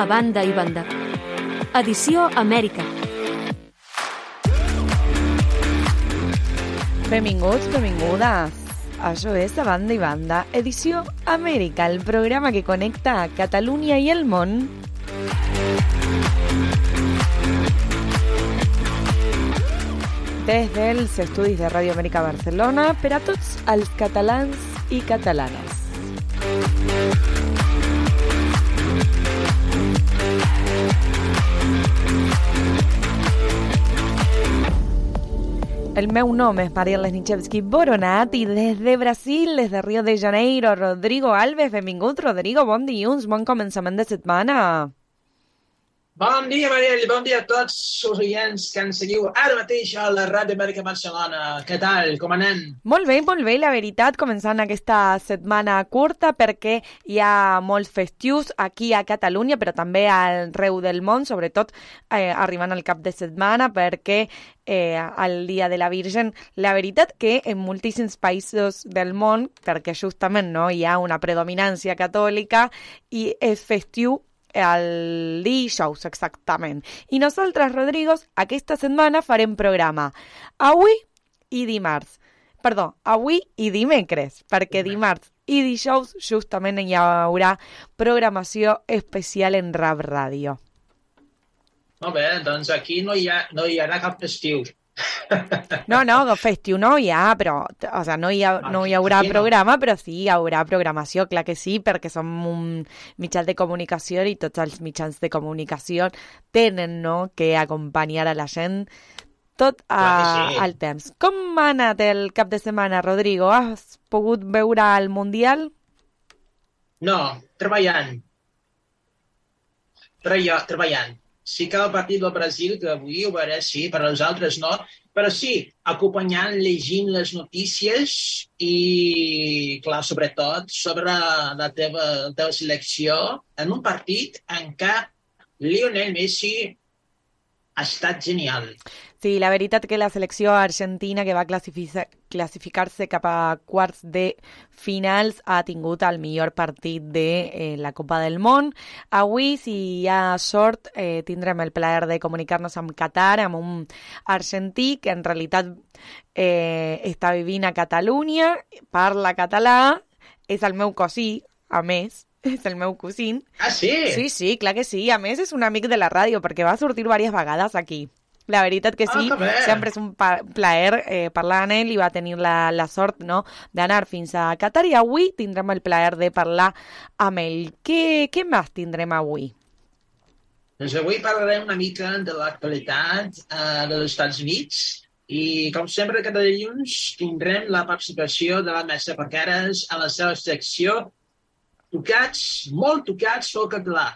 A banda i banda. Edició Amèrica. Benvinguts, benvingudes. Això és A banda i banda, edició Amèrica, el programa que connecta Catalunya i el món des dels estudis de Ràdio Amèrica Barcelona per a tots els catalans i catalanes. El meu nom és Mariel Lesnichevski Boronat i des de Brasil, des de Rio de Janeiro, Rodrigo Alves. Benvingut, Rodrigo. Bon dilluns, bon començament de setmana. Bon dia, Mariel, bon dia a tots els oients que ens seguiu ara mateix a la Ràdio Amèrica Barcelona. Què tal? Com anem? Molt bé, molt bé, la veritat, començant aquesta setmana curta perquè hi ha molts festius aquí a Catalunya, però també al reu del món, sobretot eh, arribant al cap de setmana perquè eh, el Dia de la Virgen. La veritat que en moltíssims països del món, perquè justament no hi ha una predominància catòlica i és festiu el dijous, exactament. I nosaltres, Rodrigo, aquesta setmana farem programa avui i dimarts. Perdó, avui i dimecres, perquè dimarts i dijous justament hi haurà programació especial en Rap Ràdio. Molt bé, doncs aquí no hi, ha, no hi haurà cap festiu. No, no, festiu no hi ha, però o sea, no, hi ha, no hi haurà programa, però sí hi haurà programació, clar que sí, perquè som un mitjà de comunicació i tots els mitjans de comunicació tenen no, que acompanyar a la gent tot a, sí. al temps. Com ha anat el cap de setmana, Rodrigo? Has pogut veure el Mundial? No, treballant. Treia, treballant sí que el partit del Brasil, que avui ho veuré, sí, per als altres no, però sí, acompanyant, llegint les notícies i, clar, sobretot sobre la teva, la teva selecció en un partit en què Lionel Messi ha estat genial. Sí, la veritat que la selecció argentina que va classificar-se cap a quarts de finals ha tingut el millor partit de eh, la Copa del Món. Avui, si hi ha sort, eh, tindrem el plaer de comunicar-nos amb Qatar, amb un argentí que en realitat eh, està vivint a Catalunya, parla català, és el meu cosí, a més, és el meu cosín. Ah, sí? Sí, sí, clar que sí. A més, és un amic de la ràdio, perquè va sortir diverses vegades aquí. La veritat que sí, ah, sempre és un plaer eh, parlar amb ell i va tenir la, la sort no, d'anar fins a Qatar i avui tindrem el plaer de parlar amb ell. Què, què més tindrem avui? Doncs avui parlarem una mica de l'actualitat eh, dels Estats Units i, com sempre, cada dilluns tindrem la participació de la Mesa Parqueres a la seva secció Tocats, molt tocats pel català.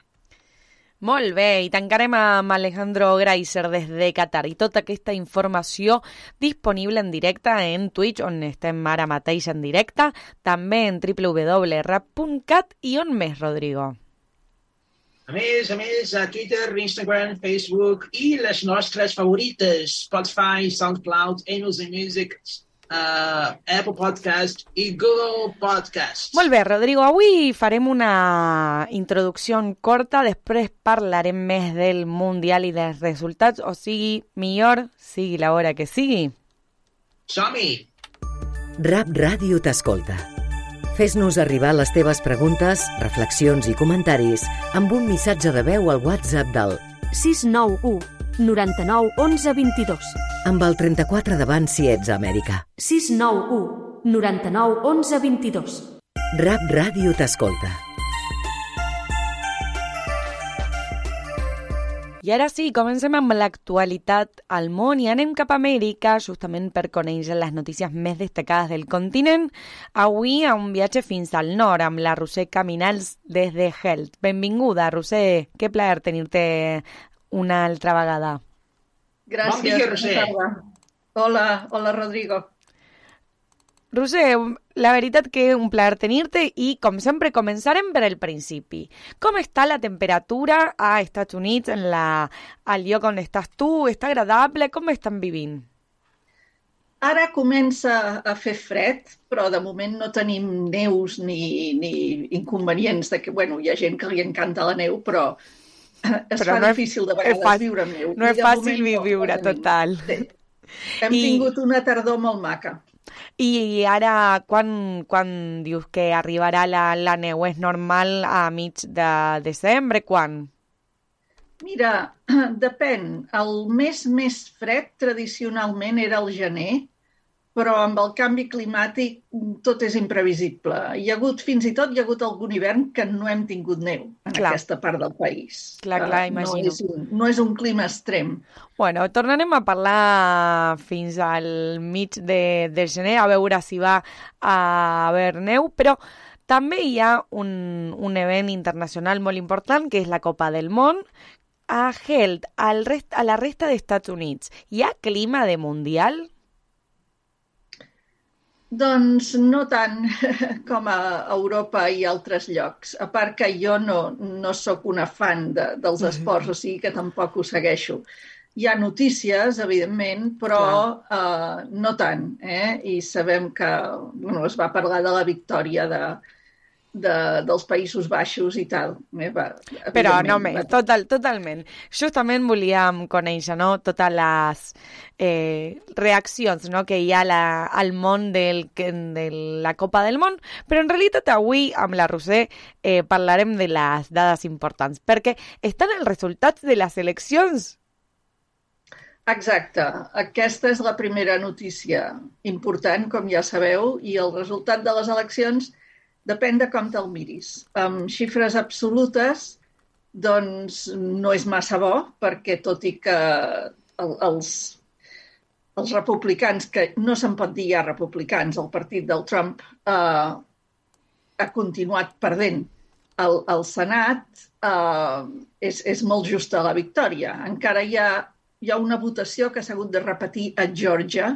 Molt bé, i tancarem amb Alejandro Greiser des de Qatar i tota aquesta informació disponible en directe en Twitch, on estem ara mateix en directe, també en www.rap.cat i on més, Rodrigo? A més, a més, a Twitter, Instagram, Facebook i les nostres favorites, Spotify, SoundCloud, Amazon Music, uh, Apple Podcast i Google Podcast. Molt bé, Rodrigo, avui farem una introducció corta, després parlarem més del Mundial i dels resultats, o sigui, millor sigui l'hora que sigui. Som-hi! Rap Ràdio t'escolta. Fes-nos arribar les teves preguntes, reflexions i comentaris amb un missatge de veu al WhatsApp del 691 99 11 22. amb el 34 davant si ets a Amèrica. 691 99 11 22. Rap Ràdio t'escolta. I ara sí, comencem amb l'actualitat al món i anem cap a Amèrica, justament per conèixer les notícies més destacades del continent. Avui a un viatge fins al nord amb la Roser Caminals des de Health. Benvinguda, Roser. Que plaer tenir-te una altra vegada. Gràcies. Bon dia, Roser. Hola, hola Rodrigo. Roser, la veritat que un plaer tenir-te i, com sempre, començarem per el principi. Com està la temperatura a Estats Units, en la, al lloc on estàs tu? Està agradable? Com estan vivint? Ara comença a fer fred, però de moment no tenim neus ni, ni inconvenients de que, bueno, hi ha gent que li encanta la neu, però es Però fa no difícil de vegades fàcil- viure amb neu. no és fàcil moment viure, no total. Sí. Hem I- tingut una tardor molt maca. I ara, quan, quan dius que arribarà la, la neu? És normal a mig de desembre? Quan? Mira, depèn. El mes més fred tradicionalment era el gener, però amb el canvi climàtic mm, tot és imprevisible. Hi ha hagut, fins i tot, hi ha hagut algun hivern que no hem tingut neu en Clar. aquesta part del país. Clar, clar, Eh, imagino. No és, un, no és un clima extrem. Bueno, tornarem a parlar fins al mig de, de gener, a veure si va a haver neu, però també hi ha un, un event internacional molt important, que és la Copa del Món, a Health, al rest, a la resta d'Estats Units. Hi ha clima de mundial? Doncs no tant com a Europa i altres llocs. A part que jo no, no sóc una fan de, dels esports, o sigui que tampoc ho segueixo. Hi ha notícies, evidentment, però uh, no tant. Eh? I sabem que bueno, es va parlar de la victòria de, de, dels Països Baixos i tal. Eh? Va, Però no més, va- total, totalment. Justament volíem conèixer no, totes les eh, reaccions no, que hi ha la, al món del, que- de la Copa del Món, però en realitat avui amb la Roser eh, parlarem de les dades importants, perquè estan els resultats de les eleccions. Exacte. Aquesta és la primera notícia important, com ja sabeu, i el resultat de les eleccions depèn de com te'l miris. Amb xifres absolutes, doncs no és massa bo, perquè tot i que el, els, els republicans, que no se'n pot dir ja republicans, el partit del Trump eh, ha continuat perdent el, el Senat, eh, és, és molt justa la victòria. Encara hi ha, hi ha una votació que s'ha hagut de repetir a Georgia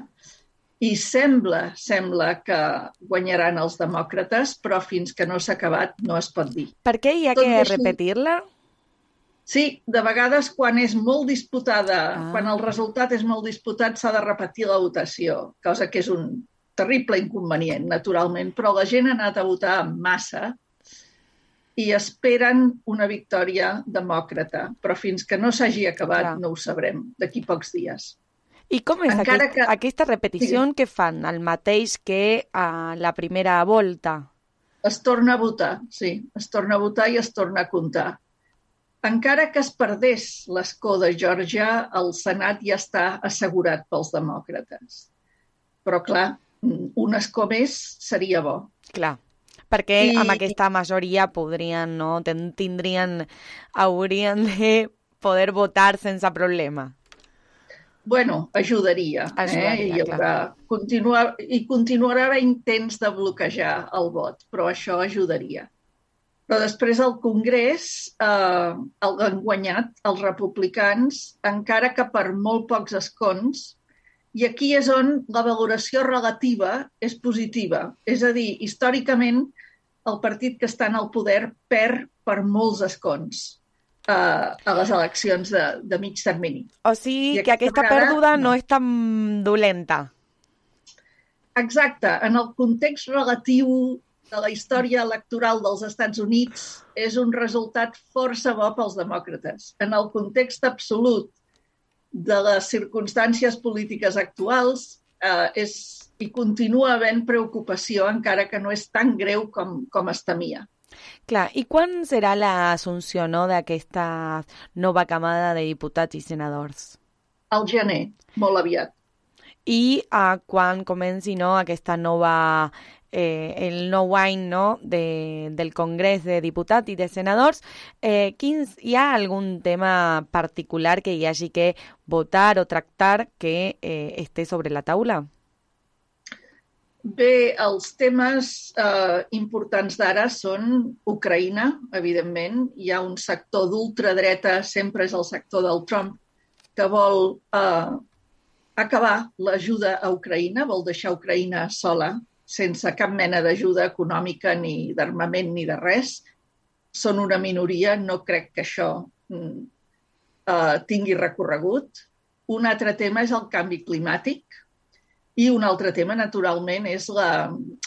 i sembla, sembla que guanyaran els demòcrates, però fins que no s'ha acabat no es pot dir. Per què hi ha Tot que i així- repetir-la? Sí, de vegades quan és molt disputada, Ah. ah. quan el resultat és molt disputat, s'ha de repetir la votació, cosa que és un terrible inconvenient, naturalment, però la gent ha anat a votar en massa i esperen una victòria demòcrata, però fins que no s'hagi acabat Clar. no ho sabrem, d'aquí pocs dies. I com és Encara aquest, que- aquesta repetició que fan? El mateix que a la primera volta? Es torna a votar, sí, es torna a votar i es torna a comptar. Encara que es perdés l'escó de Georgia, el Senat ja està assegurat pels demòcrates. Però, clar, un escó més seria bo. Clar, perquè I- amb aquesta majoria podrien, no, tindrien, haurien de poder votar sense problema. Bueno, ajudaria. Ajudaria, eh? Hi haurà, continua, I continuarà haver intents de bloquejar el vot, però això ajudaria. Però després al Congrés eh, el han guanyat els republicans, encara que per molt pocs escons, i aquí és on la valoració relativa és positiva. És a dir, històricament, el partit que està en el poder perd per molts escons eh, a les eleccions de, de mig termini. O sigui I que aquesta vegada, pèrdua no no. és tan dolenta. exacte, en el context relatiu de la història electoral dels Estats Units és un resultat força bo pels demòcrates. En el context absolut de les circumstàncies polítiques actuals eh, és, hi continua havent preocupació, encara que no és tan greu com, com es temia. Clar, i quan serà l'assumpció no, d'aquesta nova camada de diputats i senadors? Al gener, molt aviat. I uh, quan comenci no, aquesta nova eh, el nou any no, de, del Congrés de Diputats i de Senadors, eh, quins, hi ha algun tema particular que hi hagi que votar o tractar que eh, esté sobre la taula? Bé, els temes eh, importants d'ara són Ucraïna, evidentment. Hi ha un sector d'ultradreta, sempre és el sector del Trump, que vol eh, acabar l'ajuda a Ucraïna, vol deixar Ucraïna sola, sense cap mena d'ajuda econòmica ni d'armament ni de res. Són una minoria, no crec que això mm, eh, tingui recorregut. Un altre tema és el canvi climàtic, i un altre tema, naturalment, és la,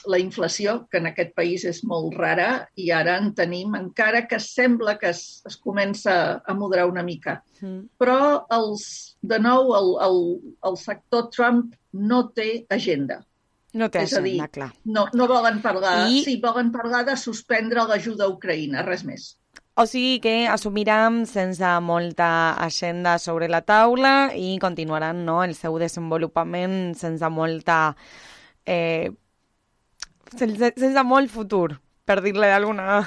la inflació, que en aquest país és molt rara i ara en tenim, encara que sembla que es, es comença a moderar una mica. Mm. Però, els, de nou, el, el, el sector Trump no té agenda. No té és a dir, agenda, clar. No, no volen parlar... I- Sí, volen parlar de suspendre l'ajuda a Ucraïna, res més. O sigui que assumiran sense molta agenda sobre la taula i continuaran no, el seu desenvolupament sense molta... Eh, sense, sense molt futur, per dir-li d'alguna...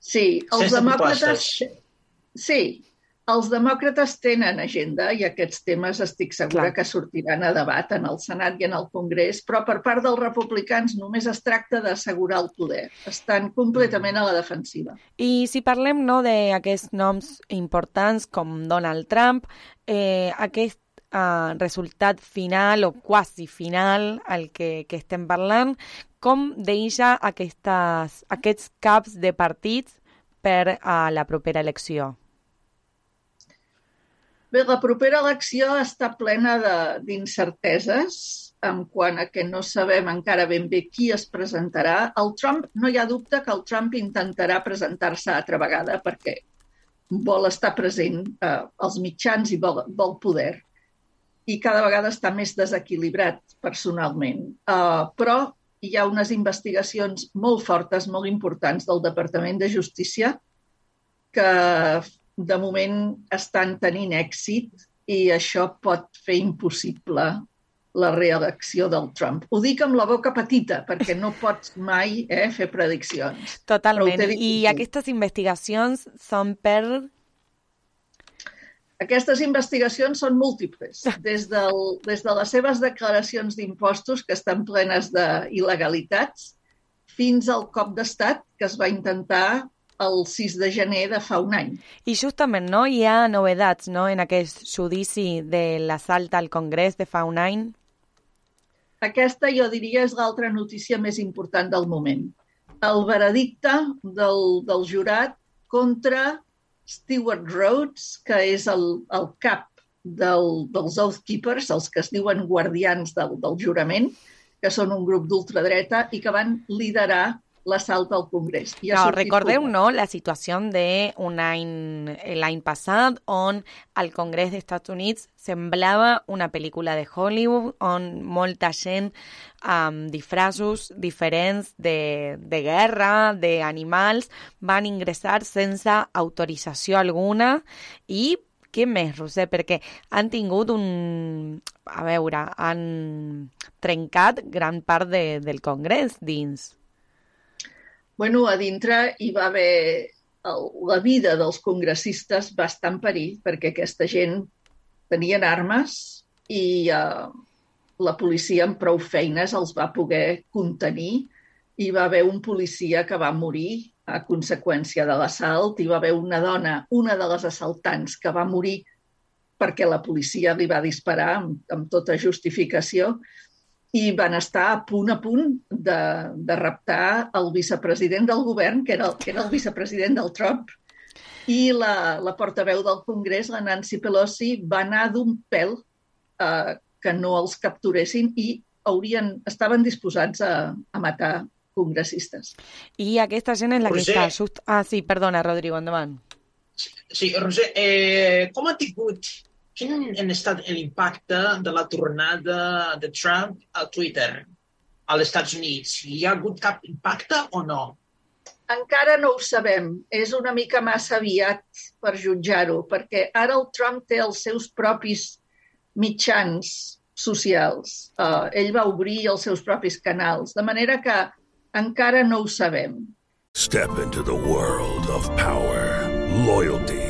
Sí, els Sense demòcrates... propostes. Sí, els demòcrates tenen agenda i aquests temes estic segura Clar. que sortiran a debat en el Senat i en el Congrés, però per part dels republicans només es tracta d'assegurar el poder. Estan completament a la defensiva. I si parlem no, d'aquests noms importants com Donald Trump, eh, aquest eh, resultat final o quasi final al que, que estem parlant, com deixa aquestes, aquests caps de partits per a la propera elecció? Bé, la propera elecció està plena d'incerteses en quant a que no sabem encara ben bé qui es presentarà. El Trump, no hi ha dubte que el Trump intentarà presentar-se altra vegada perquè vol estar present eh, als mitjans i vol, vol poder. I cada vegada està més desequilibrat personalment. Uh, però hi ha unes investigacions molt fortes, molt importants del Departament de Justícia que de moment estan tenint èxit i això pot fer impossible la reelecció del Trump. Ho dic amb la boca petita, perquè no pots mai eh, fer prediccions. Totalment. I aquestes investigacions són per... Aquestes investigacions són múltiples, des, del, des de les seves declaracions d'impostos, que estan plenes d'il·legalitats, fins al cop d'estat que es va intentar el 6 de gener de fa un any. I justament no, hi ha novetats no, en aquest judici de l'assalt al Congrés de fa un any. Aquesta, jo diria, és l'altra notícia més important del moment. El veredicte del, del jurat contra Stewart Rhodes, que és el, el cap del, dels Oath Keepers, els que es diuen guardians del, del jurament, que són un grup d'ultradreta i que van liderar l'assalt al Congrés. I No, recordeu, no, la situació de un any, l'any passat, on al Congrés dels Estats Units semblava una pel·lícula de Hollywood, on molta gent amb disfraços diferents de, de guerra, d'animals, van ingressar sense autorització alguna i què més, Roser? Perquè han tingut un... A veure, han trencat gran part de, del Congrés dins. Bueno, a dintre hi va haver... El, la vida dels congressistes va estar en perill perquè aquesta gent tenien armes i eh, la policia amb prou feines els va poder contenir. Hi va haver un policia que va morir a conseqüència de l'assalt, hi va haver una dona, una de les assaltants, que va morir perquè la policia li va disparar amb, amb tota justificació i van estar a punt a punt de, de raptar el vicepresident del govern, que era, el- que era el vicepresident del Trump, i la, la portaveu del Congrés, la Nancy Pelosi, va anar d'un pèl eh, que no els capturessin i haurien, estaven disposats a, a matar congressistes. I aquesta gent és la que Roser. està just... Ah, sí, perdona, Rodrigo, endavant. Sí, Roser, eh, com ha tingut, quin ha estat l'impacte de la tornada de Trump a Twitter als Estats Units? Hi ha hagut cap impacte o no? Encara no ho sabem. És una mica massa aviat per jutjar-ho, perquè ara el Trump té els seus propis mitjans socials. Uh, ell va obrir els seus propis canals, de manera que encara no ho sabem. Step into the world of power, loyalty,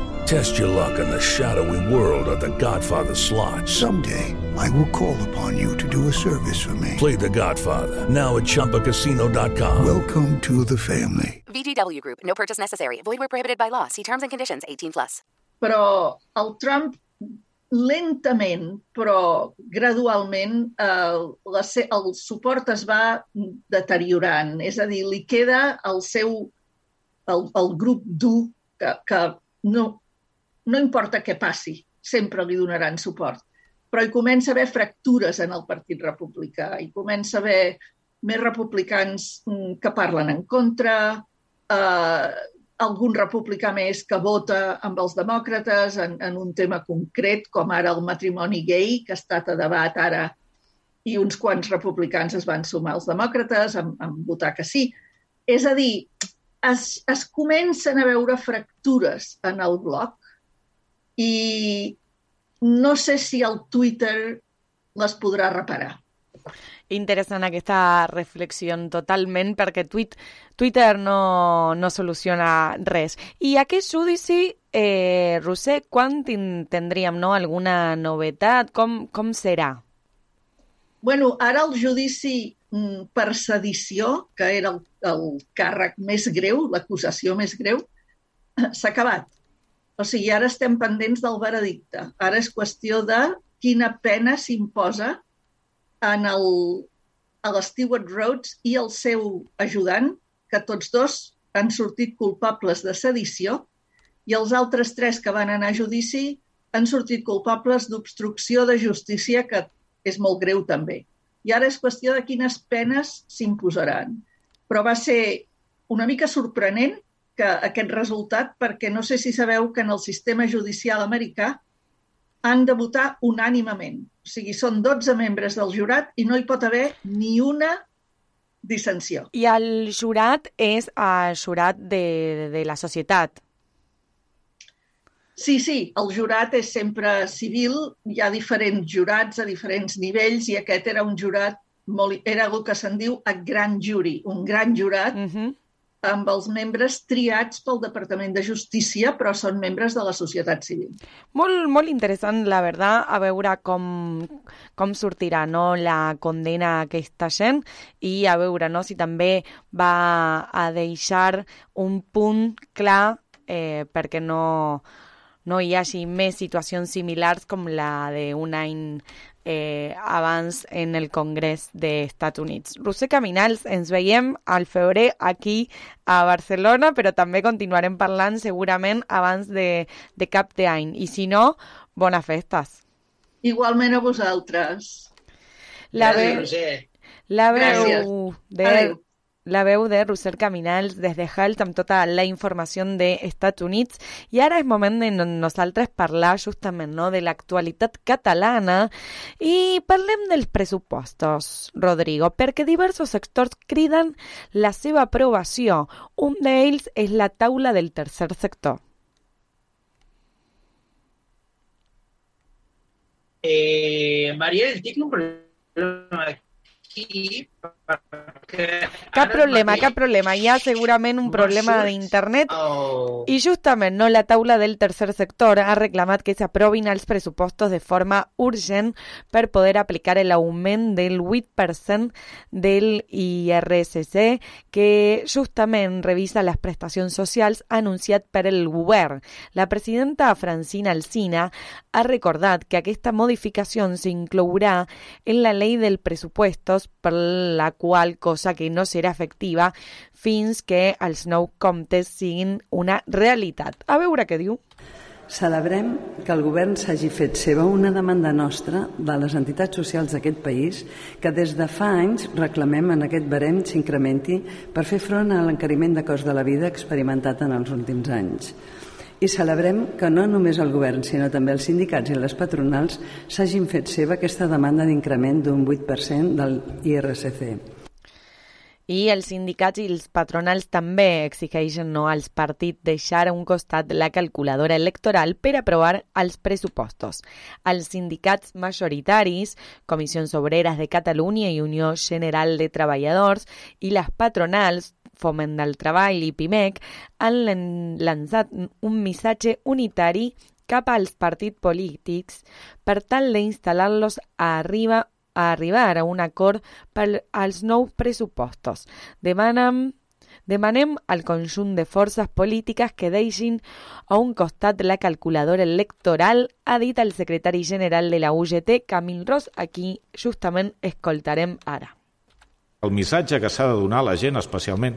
Test your luck in the shadowy world of The Godfather slot. Someday, I will call upon you to do a service for me. Play The Godfather now at ChumbaCasino.com. Welcome to the family. VGW Group. No purchase necessary. Void where prohibited by law. See terms and conditions. 18 plus. Però el Trump lentament, però gradualment, eh, la, se- el suport es va deteriorant. És a dir, li queda el seu, el, el grup dur que, que no, no importa què passi, sempre li donaran suport. Però hi comença a haver fractures en el Partit Republicà, hi comença a haver més republicans mm, que parlen en contra, eh, algun republicà més que vota amb els demòcrates en, en un tema concret, com ara el matrimoni gay, que ha estat a debat ara i uns quants republicans es van sumar als demòcrates en, en votar que sí. És a dir, es, es comencen a veure fractures en el bloc i no sé si el Twitter les podrà reparar. Interessant aquesta reflexió totalment perquè tuit, Twitter no, no soluciona res. I aquest judici, eh, Roser, quan tin- tindríem no, alguna novetat? Com, com serà? Bueno, ara el judici mm, per sedició, que era el, el càrrec més greu, l'acusació més greu, s'ha acabat. O sigui, ara estem pendents del veredicte. Ara és qüestió de quina pena s'imposa en el, a l'Stewart Rhodes i el seu ajudant, que tots dos han sortit culpables de sedició, i els altres tres que van anar a judici han sortit culpables d'obstrucció de justícia, que és molt greu també. I ara és qüestió de quines penes s'imposaran. Però va ser una mica sorprenent que aquest resultat, perquè no sé si sabeu que en el sistema judicial americà han de votar unànimament. O sigui, són 12 membres del jurat i no hi pot haver ni una dissensió. I el jurat és el jurat de, de la societat. Sí, sí, el jurat és sempre civil, hi ha diferents jurats a diferents nivells i aquest era un jurat, molt, era el que se'n diu a gran jury, un gran jurat uh -huh. Amb els membres triats pel Departament de Justícia, però són membres de la societat civil. Molt, molt interessant, la verdad, a veure com, com sortirà no, la condena a aquesta gent i a veure no, si també va a deixar un punt clar eh, perquè no, no hi hagi més situacions similars com la d'un any eh, abans en el Congrés dels Estats Units. Roser Caminals, ens veiem al febrer aquí a Barcelona, però també continuarem parlant segurament abans de, de cap d'any. I si no, bones festes. Igualment a vosaltres. La, Gràcies, ve, Roser. la Gràcies. veu de... Adéu. La veu de Roser Caminals des de Halt amb tota la informació dels Estats Units i ara és moment de no- nosaltres parlar justament no, de l'actualitat catalana i parlem dels pressupostos, Rodrigo, perquè diversos sectors criden la seva aprovació. Un d'ells és la taula del tercer sector. Eh, Mariel, tinc un problema perquè Cap problema, cap problema. Hi ha segurament un problema d'internet Oh. i justament no, la taula del tercer sector ha reclamat que s'aprovin els pressupostos de forma urgent per poder aplicar l'augment del 8% del IRSC que justament revisa les prestacions socials anunciat per el govern. La presidenta Francina Alsina ha recordat que aquesta modificació s'inclourà en la llei del pressupostos per la qual cosa que no serà efectiva fins que els nous comptes siguin una realitat. A veure què diu. Celebrem que el govern s'hagi fet seva una demanda nostra de les entitats socials d'aquest país que des de fa anys reclamem en aquest barem s'incrementi per fer front a l'encariment de cost de la vida experimentat en els últims anys. I celebrem que no només el govern, sinó també els sindicats i les patronals s'hagin fet seva aquesta demanda d'increment d'un 8% del IRSC. I els sindicats i els patronals també exigeixen no, als partits deixar a un costat la calculadora electoral per aprovar els pressupostos. Els sindicats majoritaris, Comissions Obreres de Catalunya i Unió General de Treballadors i les patronals Foment del Treball i PIMEC han lan- llançat un missatge unitari cap als partits polítics per tal d'instal·lar-los a arriba a arribar a un acord per als nous pressupostos. Demanem, demanem al conjunt de forces polítiques que deixin a un costat la calculadora electoral, ha dit el secretari general de la UGT, Camil Ros, a qui justament escoltarem ara. El missatge que s'ha de donar a la gent, especialment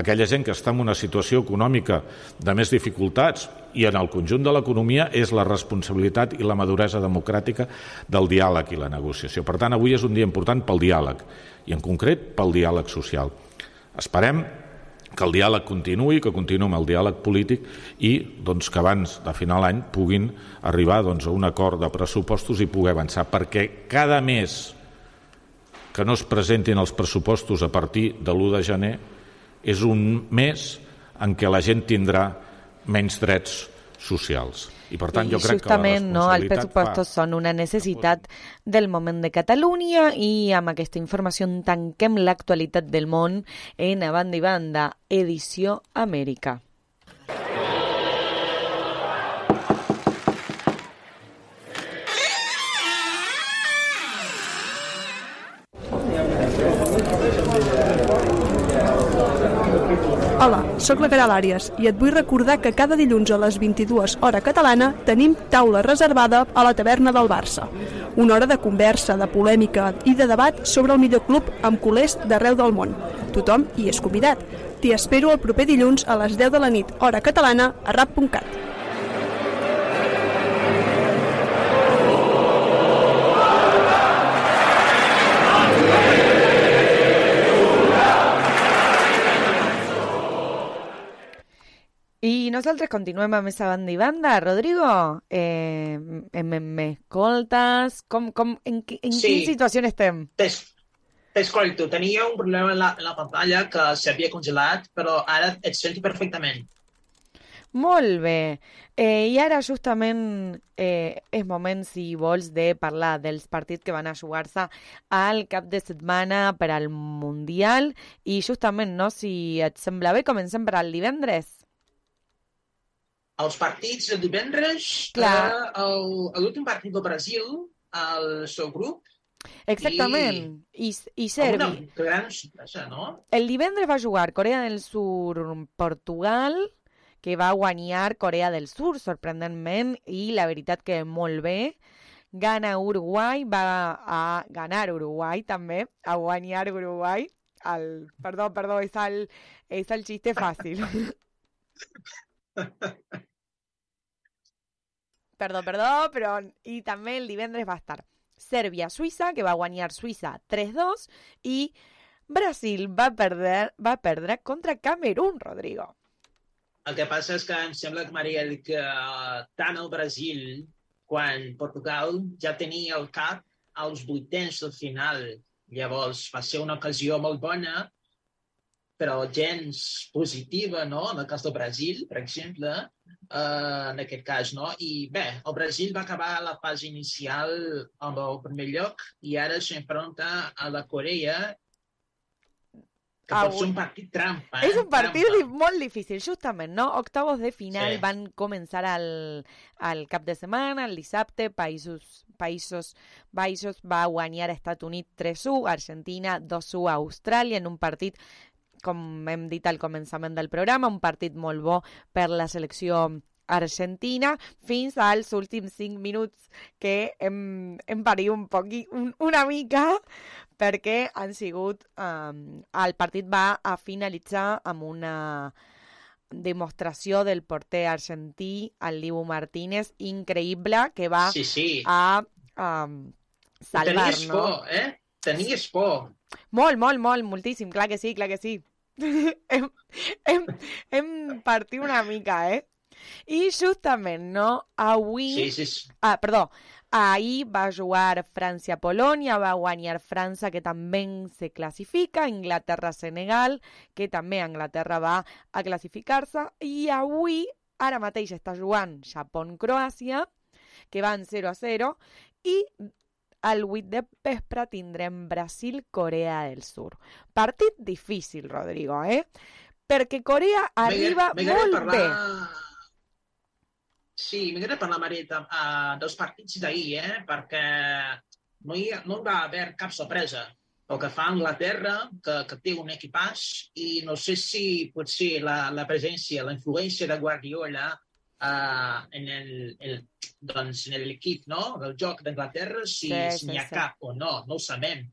aquella gent que està en una situació econòmica de més dificultats i en el conjunt de l'economia, és la responsabilitat i la maduresa democràtica del diàleg i la negociació. Per tant, avui és un dia important pel diàleg, i en concret pel diàleg social. Esperem que el diàleg continuï, que continuï amb el diàleg polític i doncs, que abans de final d'any puguin arribar doncs, a un acord de pressupostos i poder avançar, perquè cada mes que no es presentin els pressupostos a partir de l'1 de gener és un mes en què la gent tindrà menys drets socials. I per tant jo I crec que la justament no, els pressupostos són una necessitat del moment de Catalunya i amb aquesta informació tanquem l'actualitat del món en A Banda i Banda, edició Amèrica. Sóc la Caral Àries i et vull recordar que cada dilluns a les 22 hora catalana tenim taula reservada a la taverna del Barça. Una hora de conversa, de polèmica i de debat sobre el millor club amb culers d'arreu del món. Tothom hi és convidat. T'hi espero el proper dilluns a les 10 de la nit, hora catalana, a rap.cat. I nosaltres continuem amb aquesta banda i banda. Rodrigo, eh, em- em- m'escoltes? Com, com, en, en Sí. quina situació estem? T'es- T'escolto, tenia un problema en la, en la pantalla que s'havia congelat, però ara et sento perfectament. Molt bé. Eh, I ara justament eh, és moment, si vols, de parlar dels partits que van a jugar-se al cap de setmana per al Mundial. I justament, no, si et sembla bé, comencem per al divendres. Els partits de divendres, eh, l'últim partit del Brasil, el seu grup, Exactament. I, i amb Serbi. gran sorpresa, no? El divendres va jugar Corea del Sur, Portugal, que va guanyar Corea del Sur, sorprenentment, i la veritat que molt bé. Gana Uruguai, va a ganar Uruguai també, a guanyar Uruguai. El, perdó, perdó, és el, és el xiste fàcil. perdó, perdó, però... I també el divendres va estar Sèrbia-Suïssa, que va guanyar Suïssa 3-2, i Brasil va perdre, va perdre contra Camerún, Rodrigo. El que passa és que em sembla, Mariel, que eh, tant el Brasil quan Portugal ja tenia el cap als vuitens del final. Llavors va ser una ocasió molt bona, però gens positiva, no? En el cas del Brasil, per exemple, eh, en aquest cas, no? I bé, el Brasil va acabar la fase inicial amb el primer lloc i ara s'enfronta a la Corea que pot Avui- ser un partit trampa. Eh? És un partit Trampa. molt difícil, justament, no? Octavos de final Sí. van començar al, al cap de setmana, el dissabte, Països, Països Baixos va guanyar a Estats Units 3-1, Argentina 2-1 a Austràlia en un partit com hem dit al començament del programa, un partit molt bo per la selecció argentina fins als últims 5 minuts que hem, hem parit un poqui, un, una mica perquè han sigut... Um, el partit va a finalitzar amb una demostració del porter argentí, el Libu Martínez, increïble, que va Sí, sí. a um, salvar, Tenies no? por, eh? Tenies por. Molt, molt, molt, moltíssim, clar que sí, clar que sí. hem, hem, hem partit una mica, eh? I justament, no? Avui... Sí, sí, sí. Ah, perdó. Ahir va jugar França-Polònia, va guanyar França, que també se classifica, Inglaterra-Senegal, que també Anglaterra va a classificar-se, i avui, ara mateix està jugant Japó-Croàcia, que van 0 a 0, i al 8 de vespre tindrem Brasil-Corea del Sur. Partit difícil, Rodrigo, eh? Perquè Corea arriba molt parlar... bé. Sí, m'agrada parlar, Maria, uh, dels partits d'ahir, eh? perquè no hi, ha, no hi va haver cap sorpresa. El que fa Anglaterra, que, que té un equipàs, i no sé si potser la, la presència, la influència de Guardiola uh, en el, el, doncs, en l'equip, no? del joc d'Anglaterra, si, Sí, si sí, n'hi ha sí. cap o no, no ho sabem.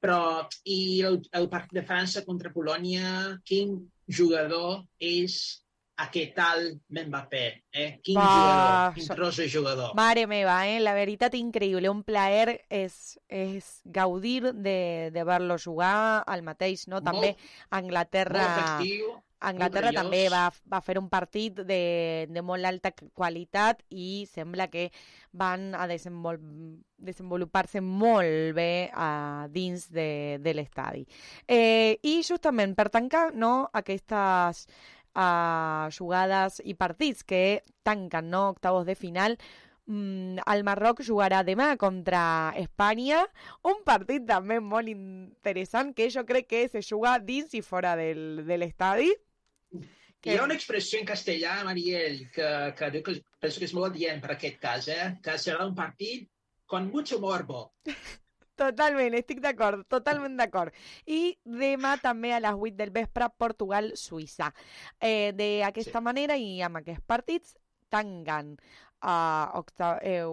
Però, i el, el partit de França contra Polònia, quin jugador és aquest tal Mbappé, eh? Quin Va, jugador, quin so- tros de jugador. Mare meva, eh? la veritat increïble, un plaer és, és gaudir de, de ver-lo jugar al mateix, no? També Anglaterra... molt efectiu, Anglaterra també va, va fer un partit de, de molt alta qualitat i sembla que van a desenvol desenvolupar-se molt bé a dins de, de l'estadi. Eh, I justament per tancar no, aquestes uh, jugades i partits que tanquen no, octavos de final, mm, el Marroc jugarà demà contra Espanya, un partit també molt interessant que jo crec que se juga dins i fora del, de l'estadi. Hi ha una expressió en castellà, Mariel, que, que diu que penso que és molt adient per aquest cas, eh? que serà un partit con mucho morbo. Totalment, estic d'acord, totalment d'acord. I demà també a les 8 del vespre Portugal-Suïssa. Eh, D'aquesta sí. manera i amb aquests partits tanquen uh, octa, eh,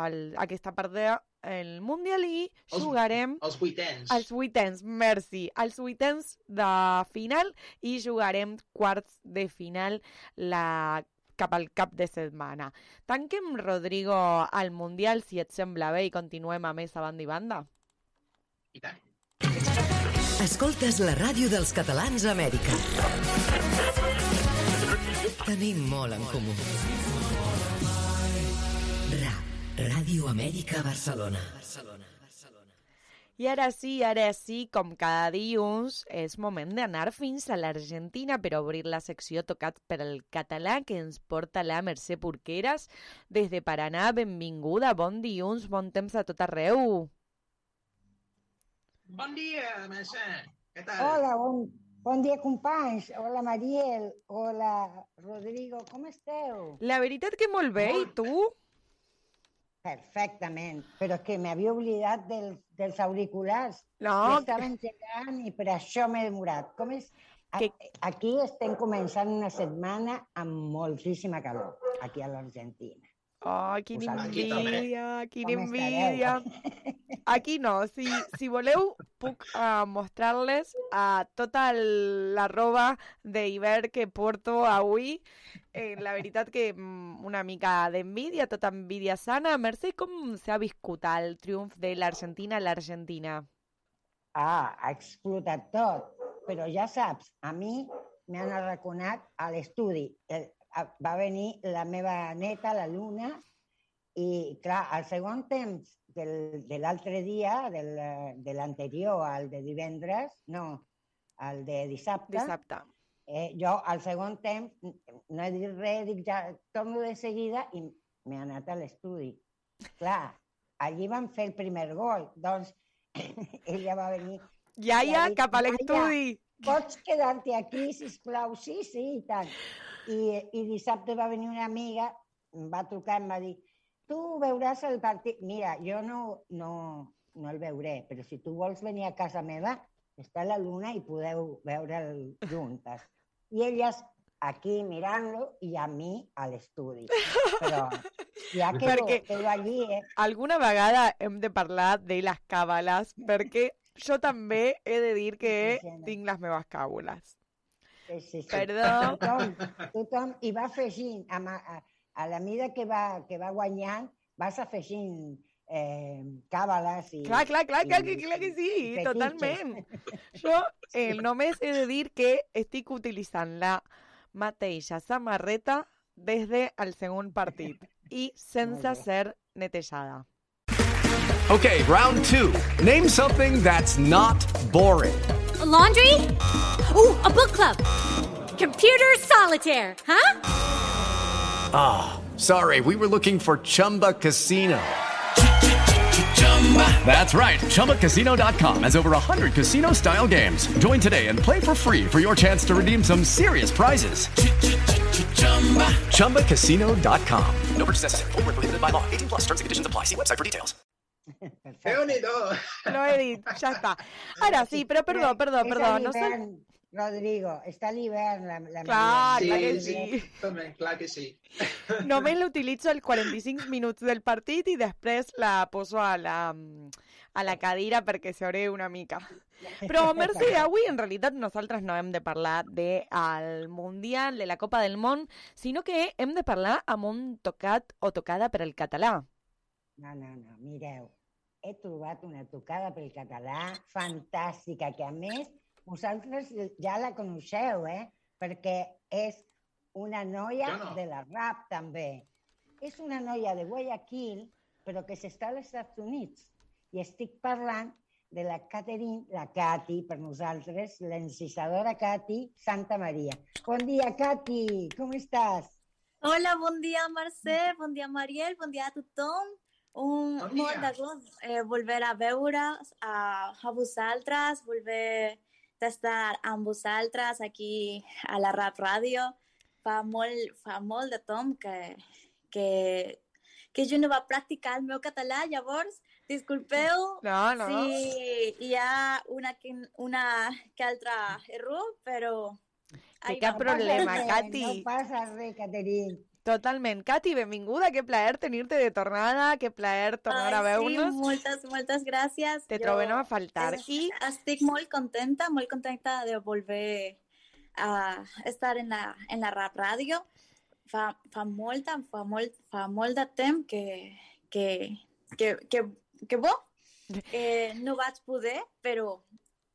el, aquesta partida el Mundial i Els- jugarem Els vuitens. els vuitens, merci, els vuitens de final i jugarem quarts de final la cap al cap de setmana. Tanquem, Rodrigo, al Mundial, si et sembla bé, i continuem a més a banda i banda. I tant. Escoltes la ràdio dels catalans a Amèrica. Tenim molt en comú. RA, Ràdio Amèrica Barcelona. I ara sí, ara sí, com cada dilluns, és moment d'anar fins a l'Argentina per obrir la secció tocat per el català que ens porta la Mercè Porqueres. Des de Paranà, benvinguda, bon dilluns, bon temps a tot arreu. Bon dia, Mercè. Què tal? Hola, bon, bon dia, companys. Hola, Mariel. Hola, Rodrigo. Com esteu? La veritat que molt bé, i tu? Perfectament, però que m'havia oblidat del, dels auriculars. No, que estaven llegant i per això m'he demorat. Com és? A, aquí estem començant una setmana amb moltíssima calor, aquí a l'Argentina. Oh, quina aquí envidia, quina envidia. Aquí no, si, si voleu puc uh, mostrar-les uh, tota el- la roba d'hivern que porto avui. Eh, la veritat que mm, una mica d'envidia, tota envidia sana. Mercè, com s'ha viscut el triomf de l'Argentina a l'Argentina? Ah, ha explotat tot. Però ja saps, a mi m'han arraconat a l'estudi. Va venir la meva neta, la Luna, i, clar, al segon temps del, de l'altre dia, del, de l'anterior al de divendres, no, al de dissabte, Dissabte. eh, jo al segon temps no he dit res, dic ja, torno de seguida i m'he anat a l'estudi. Clar, allí van fer el primer gol, doncs ella va venir Iaia, ha dit, cap a "Iaia, l'estudi. Pots quedar-te aquí, sisplau? Sí, sí, i tant. I, I dissabte va venir una amiga, em va trucar em va dir tu veuràs el partit... Mira, jo no, no, no el veuré, però si tu vols venir a casa meva, està la luna i podeu veure'l juntes. I elles aquí mirant-lo i a mi a l'estudi. Però ja quedo, Perquè- quedo allí, eh? Alguna vegada hem de parlar de les càbales, perquè jo també he de dir que tinc les meves càbules. Sí, sí, sí. Perdó. Tothom, tothom hi va afegint, a, a, a la mida que va, que va guanyant, vas afegint eh, càbales i... Clar, clar, clar, clar, i- que, clar que sí, i totalment. Jo eh, només he de dir que estic utilitzant la mateixa samarreta des del segon partit i sense ser netejada. Okay, round two. Name something that's not boring. A laundry? Ooh, a book club. Computer solitaire, huh? Ah, sorry, we were looking for Chumba Casino. That's right. ChumbaCasino.com has over 100 casino style games. Join today and play for free for your chance to redeem some serious prizes. ChumbaCasino.com. No purchase necessary. Void where prohibited by law. 18 plus terms and conditions apply. See website for details. Déu-n'hi-do. Lo he dit, està. Ara sí, però perdó, perdó, És perdó. No sé... Rodrigo, està a l'hivern la, la Clar, Maria. clar que sí. També, clar que sí. Només l'utilitzo els 45 minuts del partit i després la poso a la, a la cadira perquè s'ore una mica. Però, Mercè, avui en realitat nosaltres no hem de parlar del Mundial, de la Copa del Món, sinó que hem de parlar amb un tocat o tocada per al català. No, no, no, mireu, he trobat una tocada pel català fantàstica, que a més vosaltres ja la coneixeu, eh? Perquè és una noia no. de la rap, també. És una noia de Guayaquil, però que s'està als Estats Units. I estic parlant de la Catherine, la Cati, per nosaltres, l'encisadora Cati Santa Maria. Bon dia, Cati, com estàs? Hola, bon dia, Mercè, bon dia, Mariel, bon dia a tothom. Un, Bon molt dia. de gust eh, volver a veure a, a vosaltres, volver d'estar amb vosaltres aquí a la Rap Ràdio. Fa molt, fa molt de temps que, que, que jo no va practicar el meu català, llavors, disculpeu No, no. si hi ha una, que- una que altra error, però... Que cap vamos. problema, Cati. No passa res. Totalment. Cati, benvinguda, que plaer tenir-te de tornada, que plaer tornar a Ai, veure-nos. Sí, moltes, moltes gràcies. Te Jo trobem a faltar. es- I Estic molt contenta, molt contenta de volver a estar en la, en la Rap Ràdio. Fa, fa, molta, fa, molt, fa molt de temps que, que, que, que, que bo, eh, no vaig poder, però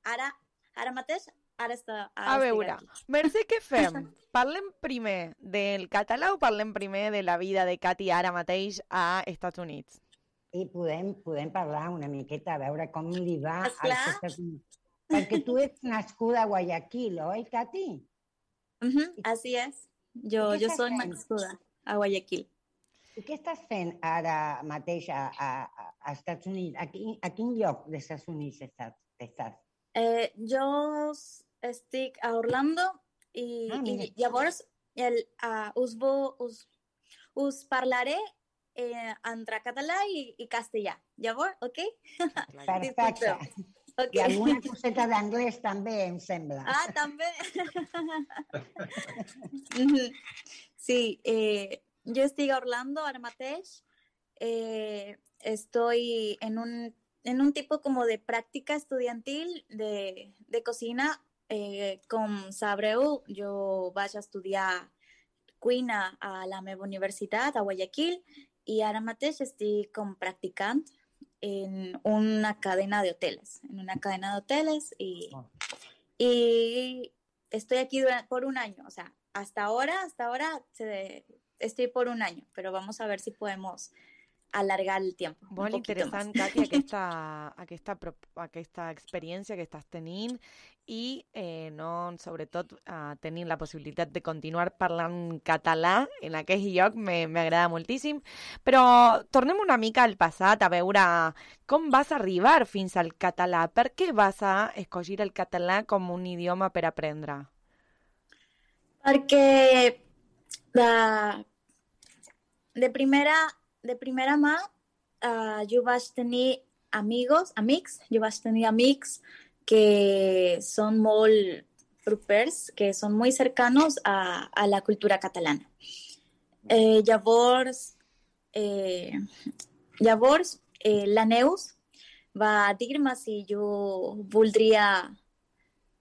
ara, ara mateix, ara, està, ara A veure, aquí. Mercè, què fem? Parlem primer del català o parlem primer de la vida de Cati ara mateix a Estats Units? I podem, podem parlar una miqueta, a veure com li va als Esclar. Estats Units. Perquè tu ets nascuda a Guayaquil, oi, Cati? Ujú, así es. Jo estàs soy fent? nascuda a Guayaquil. I què estàs fent ara mateix a, a, a Estats Units? A quin, a quin lloc dels Estats Units estàs? estàs? Eh, jo s- estic a Orlando i, Ah, i llavors el, uh, us, vo, us, us parlaré eh, entre català i, i castellà. Llavors, ok? Perfecte. Ok. I alguna coseta d'anglès també, em sembla. Ah, també. Sí, eh, yo estoy a Orlando ahora mateix. Eh, estoy en un, en un tipo como de práctica estudiantil de, de cocina. Eh, com sabreu, jo vaig a estudiar cuina a la meva universitat, a Guayaquil, i ara mateix estic com practicant en una cadena de hoteles, en una cadena de hoteles y, y estoy aquí por un año, o sea, hasta ahora, hasta ahora se- estoy por un año, pero vamos a ver si podemos alargar el tiempo. un Molt poquito más. interessant, Cati, aquesta, aquesta, pro- aquesta experiència que estàs tenint i eh, no, sobretot eh, tenint la possibilitat de continuar parlant català en aquest lloc me- m'agrada moltíssim. Però tornem una mica al passat a veure com vas arribar fins al català. Per què vas a escollir el català com un idioma per aprendre? Perquè de, de primera, de primera mà eh, jo vaig tenir amigos, amics, jo vaig tenir amics que són molt propers, que són molt cercanos a, a la cultura catalana. Eh, llavors, eh, llavors eh, la Neus va dir-me si jo voldria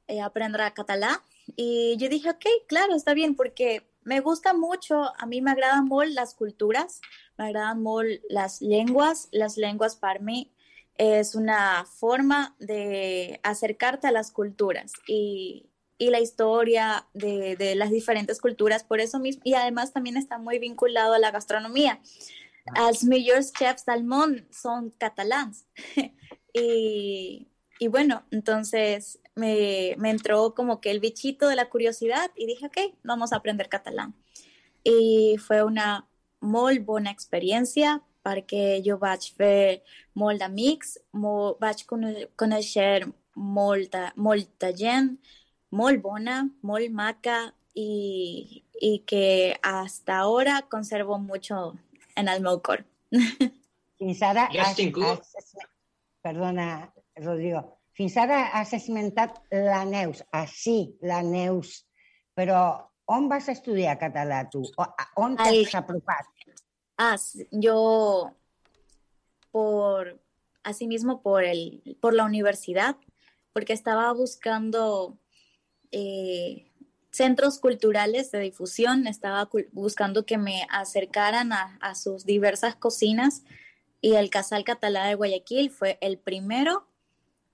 eh, aprendre català y yo dije, ok, claro, está bien, porque me gusta mucho, a mí me agradan molt las culturas, me agradan molt las lenguas, las lenguas para mí es una forma de acercarte a las culturas y, y la historia de, de las diferentes culturas, por eso mismo, y además también está muy vinculado a la gastronomía. Els millors chefs del món son catalans. y, y bueno, entonces me, me entró como que el bichito de la curiosidad y dije, ok, vamos a aprender catalán. Y fue una molt bona experiència perquè jo vaig fer molt d'amics, vaig conèixer molta, molta gent, molt bona, molt maca y, y que hasta ahora conservo mucho en el meu cor. Fins ara I has has, perdona, Rodrigo, fins ara has esmentat la Neus, ah, sí, la Neus, però on vas estudiar català tu? A- on t'has apropat? Ah, sí, yo por asimismo por el por la universidad, porque estaba buscando eh, centros culturales de difusión, estaba buscando que me acercaran a, a sus diversas cocinas y el Casal Catalá de Guayaquil fue el primero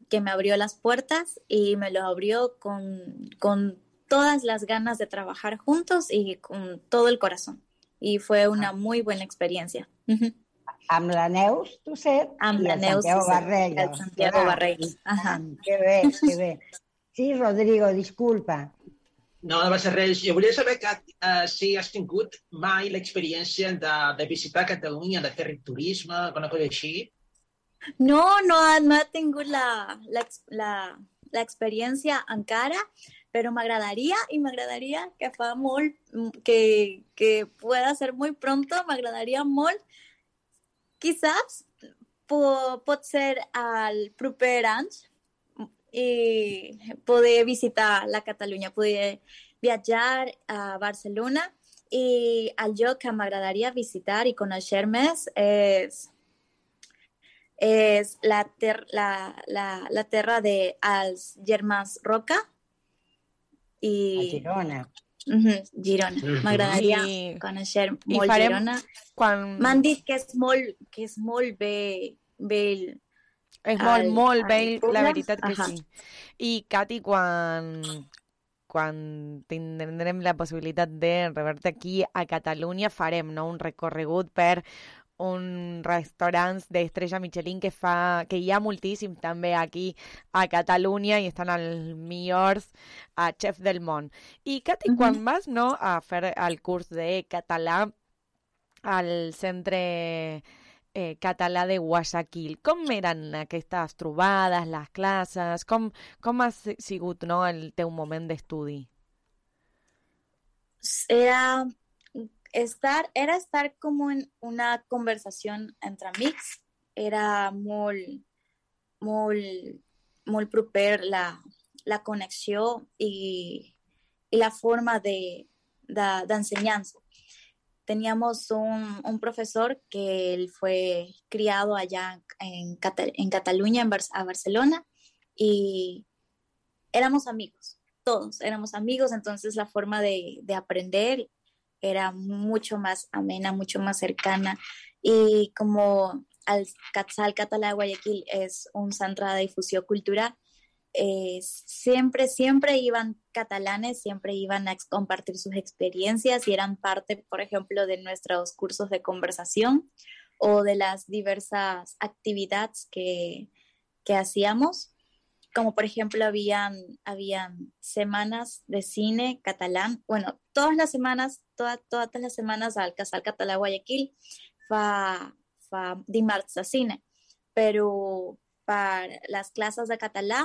que me abrió las puertas y me lo abrió con, con todas las ganas de trabajar juntos y con todo el corazón. Y fue una muy buena experiencia. Ujú. Amb la Neus, tu set, Amb i la el Neus, Santiago sí, sí, Barreiro. el Santiago Clar, Barreiro, i ajá. Que bé, que bé. Sí, Rodrigo, disculpa. No, no va ser res. Jo volia saber que, uh, si has tingut mai l'experiència de, de visitar Catalunya, de fer turisme, alguna cosa així. No, no, no he tingut la, la, la, la experiència encara, però m'agradaria i m'agradaria que fa molt, que, que pueda ser muy pronto, m'agradaria molt, quizás po, pot ser al proper any i poder visitar la Catalunya, poder viatjar a Barcelona i el lloc que m'agradaria visitar i conèixer més és és la, ter la, la, la terra de els germans Roca i... A Girona. Mhm, Girona. Mhm. M'agradaria I- conèixer i molt farem Girona. quan- M'han dit que és molt, que és molt bé, bé És molt, al- molt al vell, la veritat que Ajá. sí. I, Cati, quan, quan tindrem la possibilitat de rebre aquí a Catalunya, farem no, un recorregut per un restaurants d'estrella Michelin que fa que hi ha moltíssim també aquí a Catalunya i estan els millors a chef del món. I Cati, quan vas no, a fer el curs de català al centre eh, català de Guayaquil. Com eren aquestes trobades, les classes? Com, com ha si- sigut no, el teu moment d'estudi? era estar, era estar como en una conversación entre amics, era molt, molt, molt proper la, la connexió i, i la forma de, de, d'enseñanza. Teníamos un, un profesor que él fue criado allá en, en Cataluña, en Bar- a Barcelona, y éramos amigos, todos éramos amigos, entonces la forma de, de aprender era mucho más amena, mucho más cercana. Y como el Catzal Català de Guayaquil es un centro de difusión cultural, eh, siempre, siempre iban catalanes, siempre iban a compartir sus experiencias y eran parte, por ejemplo, de nuestros cursos de conversación o de las diversas actividades que, que hacíamos, como por ejemplo habían, habían semanas de cine catalán, bueno, todas las semanas, todas, todas las semanas al Casal Català Guayaquil fa, fa dimarts de cine, però per les classes de català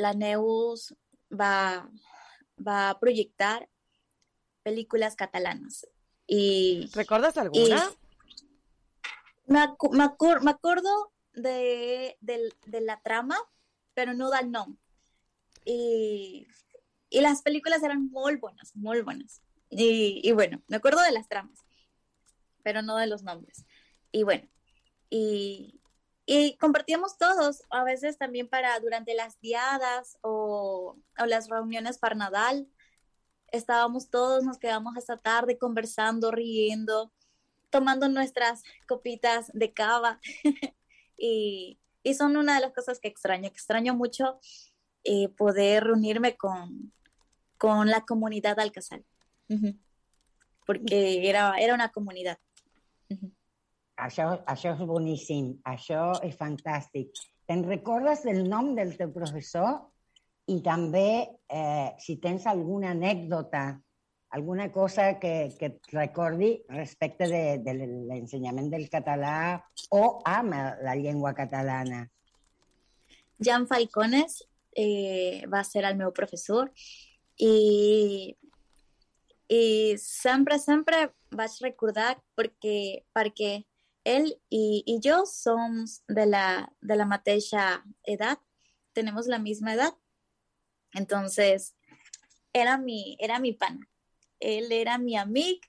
la Neus va, va projectar películas catalanas. Y, ¿Recuerdas alguna? Me, me, me, acuerdo de, de, de, la trama, pero no del nombre. Y, y, las películas eran muy buenas, muy buenas. Y, y, bueno, me acuerdo de las tramas, pero no de los nombres. Y bueno, y, y compartíamos todos, a veces también para durante las diadas o, o las reuniones para Nadal estábamos todos, nos quedamos hasta tarde conversando, riendo, tomando nuestras copitas de cava. y, y, son una de las cosas que extraño, que extraño mucho eh, poder reunirme con, con la comunidad Alcazar, uh -huh. porque era, era una comunidad. Uh -huh. Això, això és boníssim, això és fantàstic. Te'n recordes del nom del teu professor? I també, eh, si tens alguna anècdota, alguna cosa que, que et recordi respecte de, de l'ensenyament del català o amb la llengua catalana. Jan Falcones eh, va ser el meu professor i, i sempre, sempre vaig recordar perquè, perquè ell i, i jo som de la, de la mateixa tenemos la misma edad, entonces era mi, era mi pana. Él era mi amigo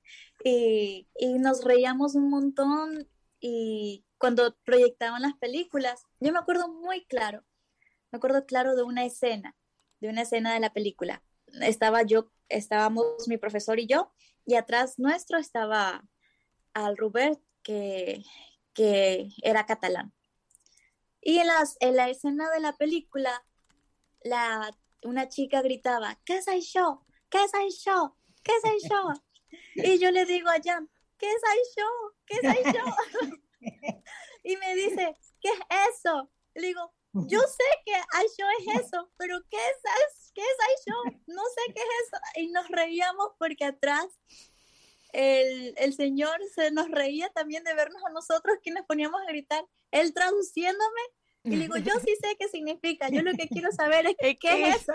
y, y, nos reíamos un montón y cuando proyectaban las películas, yo me acuerdo muy claro, me acuerdo claro de una escena, de una escena de la película. Estaba yo, estábamos mi profesor y yo, y atrás nuestro estaba al Robert, que, que era catalán. Y en, las, en la escena de la película, la, una chica gritaba, ¿qué soy yo? ¿Qué soy yo? ¿Qué soy yo? Y yo le digo a Jan, ¿qué soy yo? ¿Qué soy yo? y me dice, ¿qué es eso? Le digo, yo sé que yo es eso, pero ¿qué es, qué es ay yo? No sé qué es eso. Y nos reíamos porque atrás el, el, señor se nos reía también de vernos a nosotros quienes poníamos a gritar, él traduciéndome. Y le digo, yo sí sé qué significa, yo lo que quiero saber es qué, ¿qué es eso.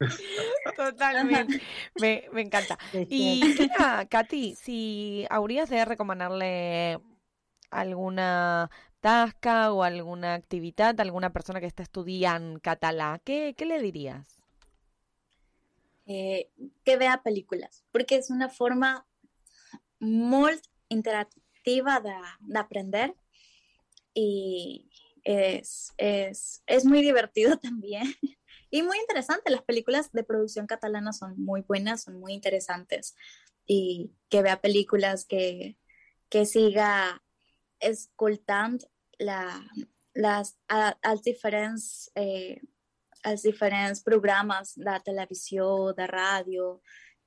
Totalmente. Me, me, encanta. Y mira, Katy, si habrías de recomendarle alguna tasca o alguna actividad a alguna persona que está estudiando catalá, ¿qué, qué le dirías? Eh, que vea películas, porque es una forma muy interactiva de, de aprender y es, es, es muy divertido también. Y muy interesante, las películas de producción catalana son muy buenas, son muy interesantes. Y que vea películas, que, que siga escoltant la, les, a, els, diferents, eh, els diferents programes de televisió, de ràdio,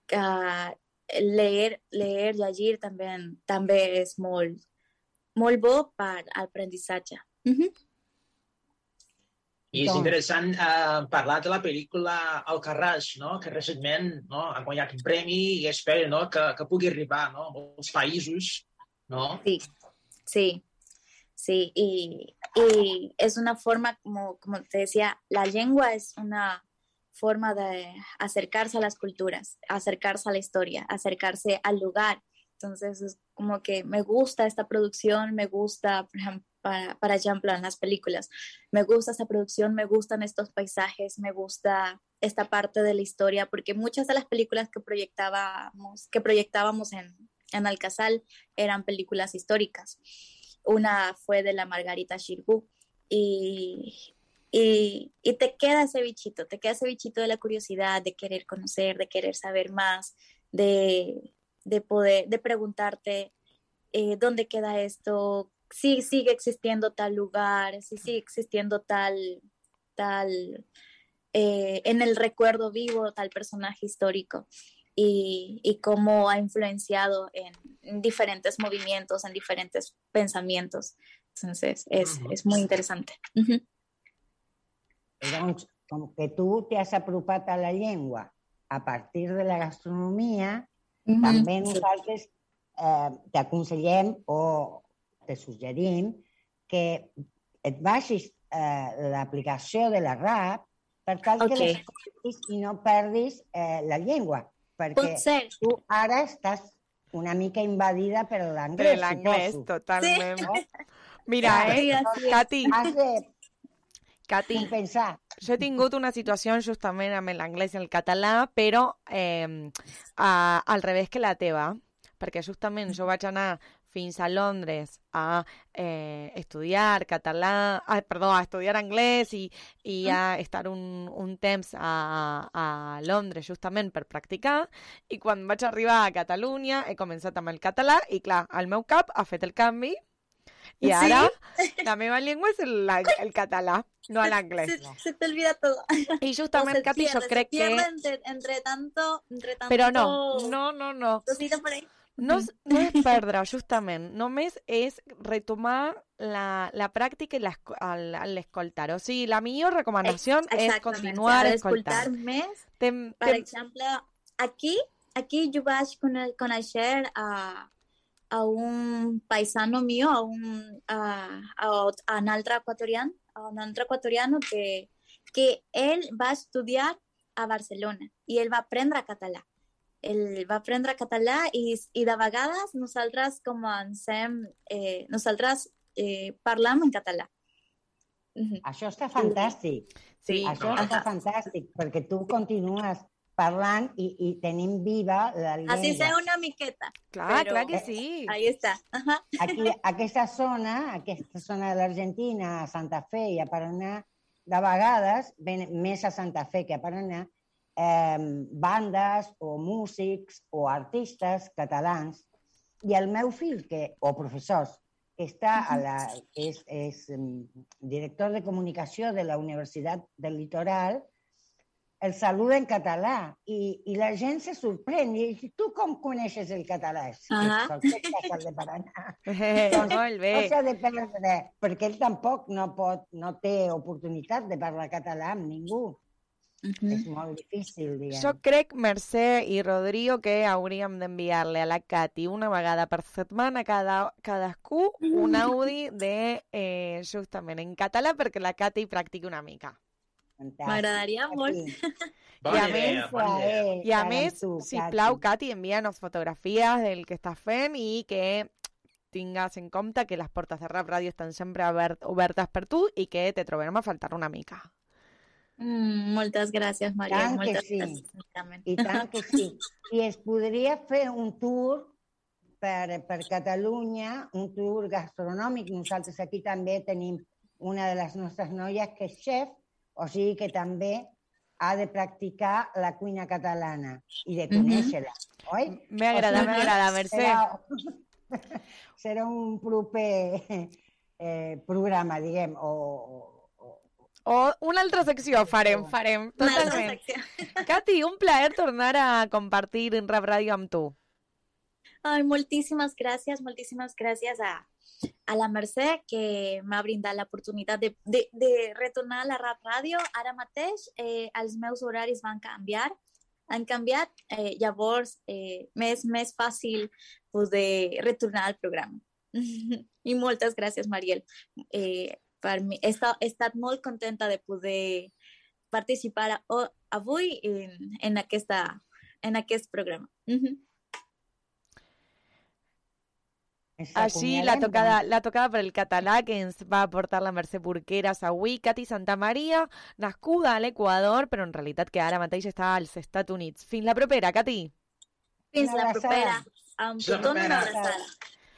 que leer, leer, llegir també, també és molt, molt bo per l'aprenentatge. Uh -huh. I és interessant eh, parlar de la pel·lícula Alcarràs, no? que recentment no? ha guanyat un premi i espero no? que, que pugui arribar no? a molts països. No? Sí, sí, sí. Y, y es una forma, como, como te decía, la lengua es una forma de acercarse a las culturas, acercarse a la historia, acercarse al lugar. Entonces, es como que me gusta esta producción, me gusta, por ejemplo, para, para en las películas. Me gusta esta producción, me gustan estos paisajes, me gusta esta parte de la historia, porque muchas de las películas que proyectábamos, que proyectábamos en, en Alcazal eran películas históricas. Una fue de la Margarita Shirgu y, y, te queda ese bichito, te queda ese bichito de la curiosidad, de querer conocer, de querer saber más, de, de poder, de preguntarte eh, dónde queda esto, si sigue existiendo tal lugar, si sigue existiendo tal, tal, eh, en el recuerdo vivo, tal personaje histórico. Y, y cómo ha influenciado en, en diferentes movimientos, en diferentes pensamientos. Entonces, es, es muy interesante. Ujú. Doncs, com que tu t'has apropat a la llengua a partir de la gastronomia, Mhm. també Sí. nosaltres eh, t'aconsellem o te suggerim que et baixis eh, l'aplicació de la RAP per tal Ok. que l'escoltis i no perdis eh, la llengua, perquè Pot ser. tu ara estàs una mica invadida per Per l'anglès, l'anglès, suposo. totalment. No? Mira, eh, Sí. Cati, Cati, compensar. jo he tingut una situació justament amb l'anglès i el català, però eh, a, al revés que la teva, perquè justament jo vaig anar fins a Londres a eh, estudiar català, ah, perdó, a estudiar anglès i, i a estar un, un temps a, a Londres justament per practicar i quan vaig arribar a Catalunya he començat amb el català i clar, el meu cap ha fet el canvi i Sí? ara la meva llengua és el, el català, no l'anglès. Se, se te olvida todo. I justament, Cati, jo crec que... entre, entre tanto, entre tanto Però no, no, no, no. por ahí. No, no és perdre, justament. Només és retomar la, la pràctica i l'escoltar. O sigui, la millor recomanació és Exactament, continuar escoltant. més. Tem, Per tem, exemple, aquí, aquí jo vaig conèixer a, a un paisano mío, a un, a, a, a un altre equatoriano, a un altre equatoriano que, que ell va estudiar a Barcelona i ell va aprendre català. Ell va aprendre català i, i de vegades nosaltres comencem, eh, nosaltres eh, parlam en català. Mhm. Això està fantàstic. Sí. Això està fantàstic, perquè tu continues parlant i, i tenim viva la llengua. Así sea una miqueta. clar, pero- clar que sí. Ahí está. Ajá. Aquí, aquesta zona, aquesta zona de l'Argentina, a Santa Fe i a Paraná, de vegades, més a Santa Fe que a Paraná, eh, bandes o músics o artistes catalans i el meu fill, que, o professors, que està a la, que és, és director de comunicació de la Universitat del Litoral, el saluda en català i, i la gent se sorprèn i diu, tu com coneixes el català? De Casal de Paraná. Eh, Doncs molt bé. No s'ha de perdre, perquè ell tampoc no, pot, no té oportunitat de parlar català amb ningú. És molt difícil, diguem. Jo crec, Mercè i Rodrigo, que hauríem d'enviar-li a la Cati una vegada per setmana cada, cadascú un audi de, eh, justament en català perquè la Cati practiqui una mica. M'agradaria molt. I a més, eh, I a més, si plau, Cati, envia'ns fotografies del que estàs fent i que tingues en compte que les portes de Rap Ràdio estan sempre obert, obertes per tu i que te trobem a faltar una mica. Mm, moltes gràcies, Maria. Tant que moltes sí. gràcies. I tant que sí. I es podria fer un tour per, per Catalunya, un tour gastronòmic. Nosaltres aquí també tenim una de les nostres noies que és xef, o sigui que també ha de practicar la cuina catalana i de conèixer-la, oi? M'agrada, O sigui, m'agrada, Mercè. Serà, serà un proper eh, programa, diguem, o, O una altra secció farem, farem, totalment. Cati, un plaer tornar a compartir en Rap Ràdio amb tu. Ay, moltíssimes gràcies, moltíssimes gràcies a, a la Mercè que m'ha brindat l'oportunitat de, de, de retornar a la Rap Ràdio. Ara mateix eh, els meus horaris van canviar, han canviat, eh, llavors eh, m'és més fàcil poder retornar al programa. I moltes gràcies, Mariel. Eh, per mi, he, estat, he estat molt contenta de poder participar a, o- avui en, en, aquesta, en aquest programa. Així, la tocada, la tocada per el català que ens va aportar la Mercè Porqueras avui, Cati Santa Maria, nascuda a l'Equador, però en realitat que ara mateix està als Estats Units. Fins la propera, Cati. Fins la abraçada. propera. Amb tothom una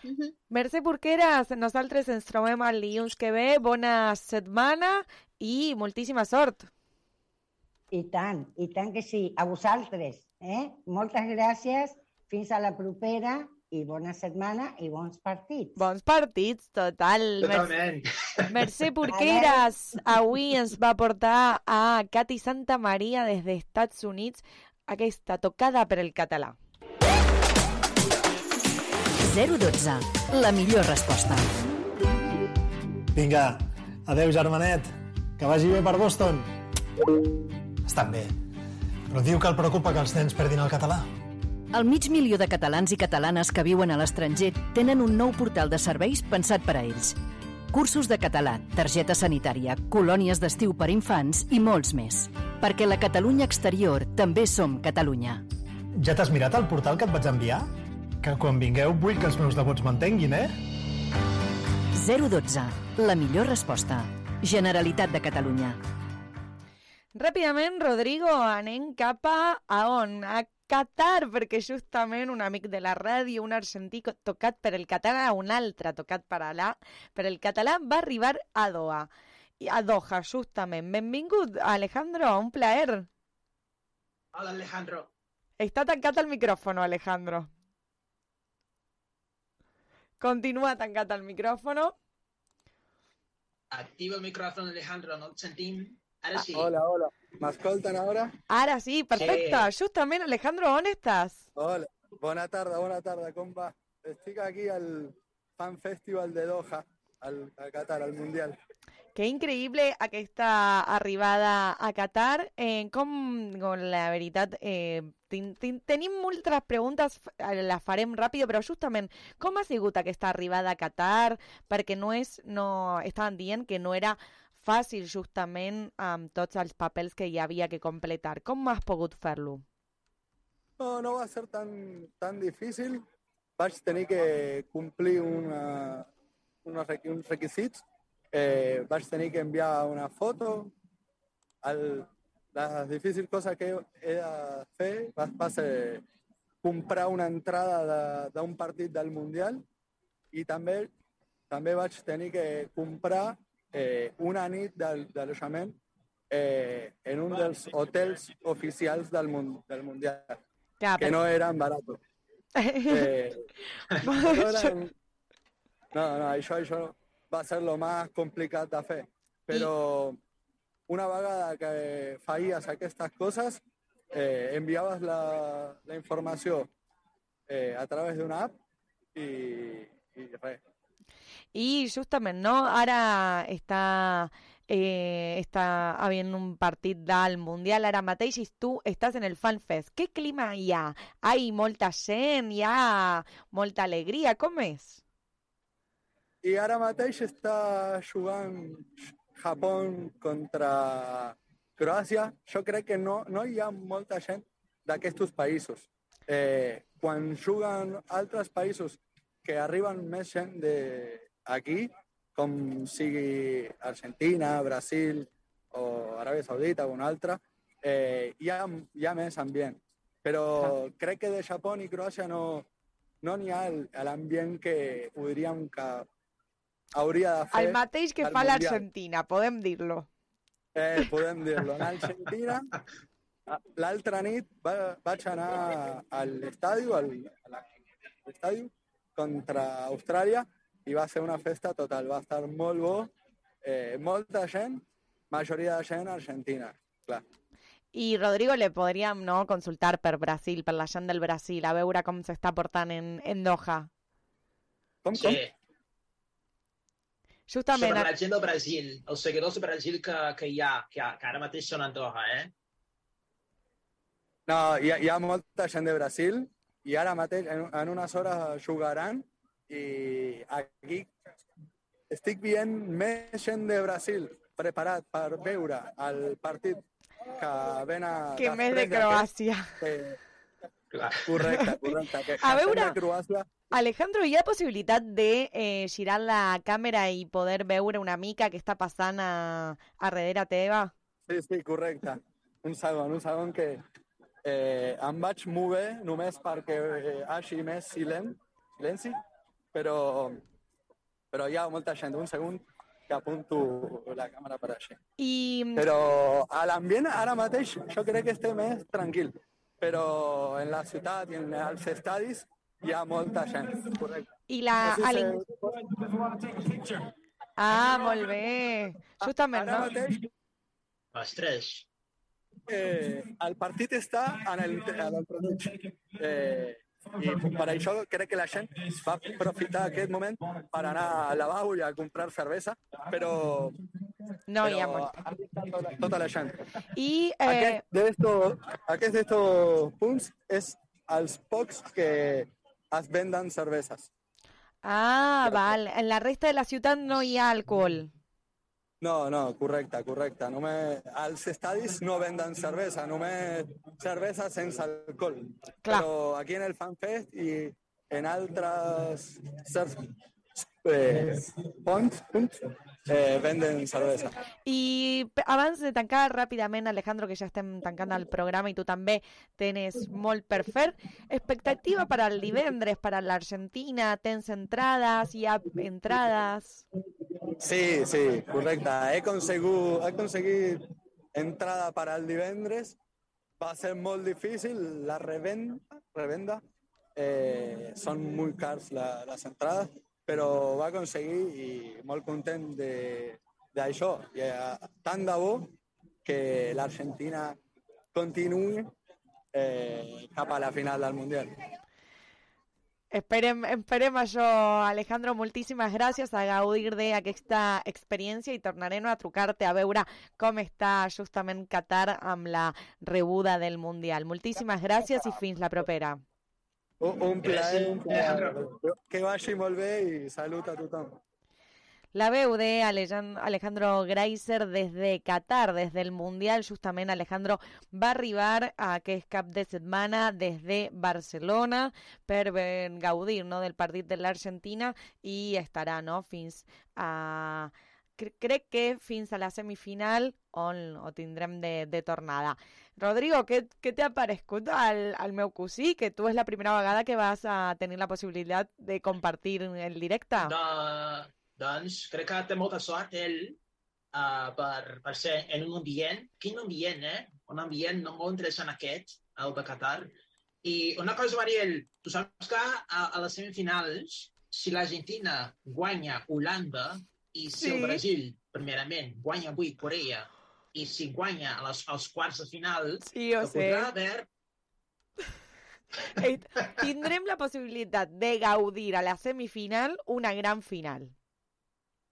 abraçada. Mercè Porqueras, nosaltres ens trobem el dilluns que ve. Bona setmana i moltíssima sort. I tant, i tant que sí. A vosaltres, eh? Moltes gràcies, fins a la propera i bona setmana i bons partits. Bons partits, total. Totalment. Mercè Porqueras avui ens va portar a Cati Santa Maria des dels Estats Units aquesta tocada per el català. 012. La millor resposta. Vinga, adeu, germanet. Que vagi bé per Boston. Estan bé. Però diu que el preocupa que els nens perdin el català. El mig milió de catalans i catalanes que viuen a l'estranger tenen un nou portal de serveis pensat per a ells. Cursos de català, targeta sanitària, colònies d'estiu per infants i molts més. Perquè la Catalunya exterior també som Catalunya. Ja t'has mirat el portal que et vaig enviar? Que quan vingueu vull que els meus devots m'entenguin, eh? 012. La millor resposta. Generalitat de Catalunya. Ràpidament, Rodrigo, anem cap a, a on? A Qatar, perquè justament un amic de la ràdio, un argentí tocat per el català, un altre tocat per, allà, per el català, va arribar a Doha. I a Doha, justament. Benvingut, Alejandro, un plaer. Hola, Alejandro. Està tancat el micròfon, Alejandro. Continua tancat el micròfon. Activa el micròfon, Alejandro, no sentim. Ara sí. Hola, hola. ¿M'escolten ara? Ara sí, perfecte. Justament, Alejandro, on estàs? Hola. Bona tarda, bona tarda, com va? Estic aquí al Fan Festival de Doha, al, a Qatar, al Mundial. Que increïble aquesta arribada a Qatar. Eh, com, com la veritat, eh, tin, tin, tenim moltes preguntes, les farem ràpid, però justament, com ha sigut arribada a Qatar? Perquè no és, no, estaven dient que no era fàcil justament amb tots els papers que hi havia que completar. Com has pogut fer-lo? No, no va ser tan, tan difícil. Vaig tenir que complir una, requi- uns requisits. Eh, vaig tenir que enviar una foto. El, la difícil cosa que he de fer va, va ser comprar una entrada de- d'un partit del Mundial i també també vaig tenir que comprar eh, una nit d'al- d'allotjament eh, en un dels hotels oficials del, mun, del Mundial, Ja, que no eren baratos. Eh, no, eren... no, no, això, això va ser el més complicat de fer. Però una vegada que feies aquestes coses, eh, enviaves la, la informació eh, a través d'una app i, i res. I justament, no? Ara està, eh, està havent un partit del Mundial ara mateix i tu estàs en el Fan Fest. Què clima hi ha? Hi ha molta gent, hi ha molta alegria, com és? I ara mateix està jugant Japó contra Croàcia. Jo crec que no, no hi ha molta gent d'aquests països. Eh, quan juguen altres països que arriben més gent d'aquí, com sigui Argentina, Brasil o Aràbia Saudita o un altre, eh, hi, ha, hi ha més que de Japó i Croàcia no no n'hi ha l'ambient que que hauria de fer El mateix que al fa l'Argentina, podem dir-lo. Eh, podem dir-lo. En Argentina, l'altra nit va, vaig anar a l'estadi, al, a l'estadi contra Austràlia i va ser una festa total. Va estar molt bo, eh, molta gent, majoria de gent argentina, clar. I, Rodrigo, le podríem no, consultar per Brasil, per la gent del Brasil, a veure com s'està portant en, en Doha. Com, Sí. Justament, Sobre la gent del Brasil, els seguidors del Brasil que, que hi ha, que, que ara mateix són a Andorra, eh? No, hi ha, hi ha molta gent de Brasil i ara mateix en, en unes hores jugaran i aquí estic veient més gent de Brasil preparat per veure el partit que ven a... que més de Croàcia. Que, correcte, correcte. Que, A veure- Croàcia Alejandro, hi ha possibilitat de eh, girar la càmera i poder veure una mica què està passant a, a darrere teva? Sí, sí, correcte. Un segon, un segon que eh, em vaig mover només perquè eh, hagi més silen, silenci, però, però hi ha molta gent. Un segon que apunto la càmera per així. I, Però a l'ambient ara mateix jo crec que estem més tranquil, però en la ciutat i en els estadis hi ha molta gent, correcte. i la... No sé a si l'in- Ah, molt bé. Justament, no? mateix Ostres. eh, el partit està en el, en el. Eh, i per això crec que la gent va aprofitar aquest moment per anar al lavabo i a comprar cervesa, però, No hi ha però molt. ha estat tota, tota la gent. I eh, Aquest d'estos aquest d'estos punts és els pocs que es venden cerveses. Ah, val. En la resta de la ciutat no hi ha alcohol. No, no, correcte, correcte. Només, als estadis no venden cervesa, només cervesa sense alcohol. Clar. Però aquí en el FanFest i en altres certs eh, punts, punts eh, venden cervesa. I abans de tancar ràpidament, Alejandro, que ja estem tancant el programa i tu també tens molt per fer, expectativa per al divendres, per a l'Argentina, tens entrades, hi ha entrades... Sí, sí, correcte. He aconsegut, he aconseguit entrada per al divendres. Va ser molt difícil la revenda. revenda. Eh, són molt cars la, les entrades, però va aconseguir i molt content d'això. I, eh, tant de bo que l'Argentina continuï eh, cap la final del Mundial. Esperem, esperem això, Alejandro. Moltíssimes gràcies a gaudir d'aquesta experiència i tornarem a trucar-te a veure com està justament Qatar amb la rebuda del Mundial. Moltíssimes gràcies i fins la propera. Un, un plaer, un plaer. Que vagi molt bé i salut a tothom. La veu de Alejan- Alejandro Greiser des de Qatar, des del Mundial. Justament Alejandro va arribar a aquest cap de setmana des de Barcelona per ben gaudir no, del partit de l'Argentina i estarà no, fins a... cre- Crec que fins a la semifinal on ho tindrem de, de tornada. Rodrigo, què, què t'ha parescut al, al meu cosí? Que tu és la primera vegada que vas a tenir la possibilitat de compartir el directe. De, doncs crec que té molta sort ell uh, per, per ser en un ambient, quin ambient, eh? Un ambient no molt interessant aquest, el de Qatar. I una cosa ell, tu saps que a, a les semifinals, si l'Argentina guanya Holanda i si Sí. el Brasil, primerament, guanya avui Corea, i si guanya a les, als quarts de final, Sí, ho sé. podrà haver Tindrem la possibilitat de gaudir a la semifinal una gran final.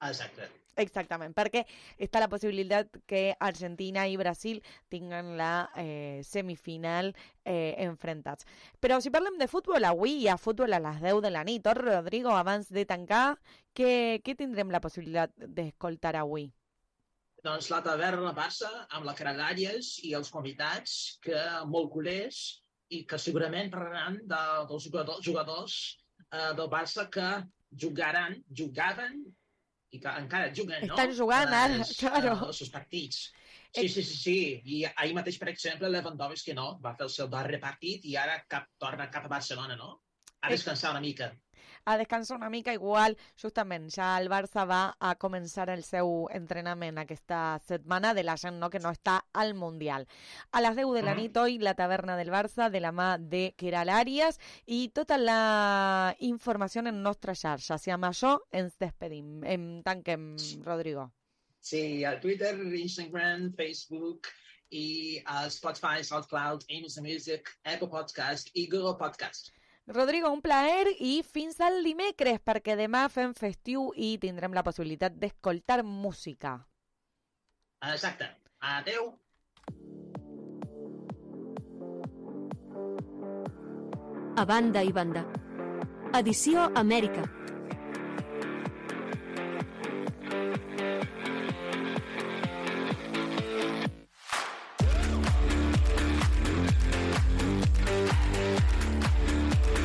Exacte. Exactament, perquè està la possibilitat que Argentina i Brasil tinguen la eh, semifinal eh, enfrontats. Però si parlem de futbol, avui hi ha futbol a les 10 de la nit. Oh, Rodrigo, abans de tancar, què, què tindrem la possibilitat d'escoltar avui? Doncs la taverna Barça amb la Caragàries i els convidats que molt culers i que segurament parlaran de, dels jugadors, jugadors eh, del Barça que jugaran, jugaven i que encara juguen, no? Estan jugant ara, claro. eh, els seus partits. Sí, sí, sí, sí. I ahir mateix, per exemple, Lewandowski, no? Va fer el seu darrer partit i ara cap, torna cap a Barcelona, no? A descansar una mica. A descansar una mica igual, justament, ja el Barça va a començar el seu entrenament aquesta setmana de la gent no, que no està al Mundial. A les 10 de la nit, hoy, la taverna del Barça, de la mà de Keral Arias, i tota la informació en nostra xarxa. Si amb això ens despedim. Em tanquem, Rodrigo. Sí, a Twitter, Instagram, Facebook i a Spotify, SoundCloud, Amazon Music, Apple Podcast i Google Podcast. Rodrigo, un plaer i fins al dimecres, perquè demà fem festiu i tindrem la possibilitat d'escoltar música. Exacte. Adeu. A banda i banda. Edició Amèrica.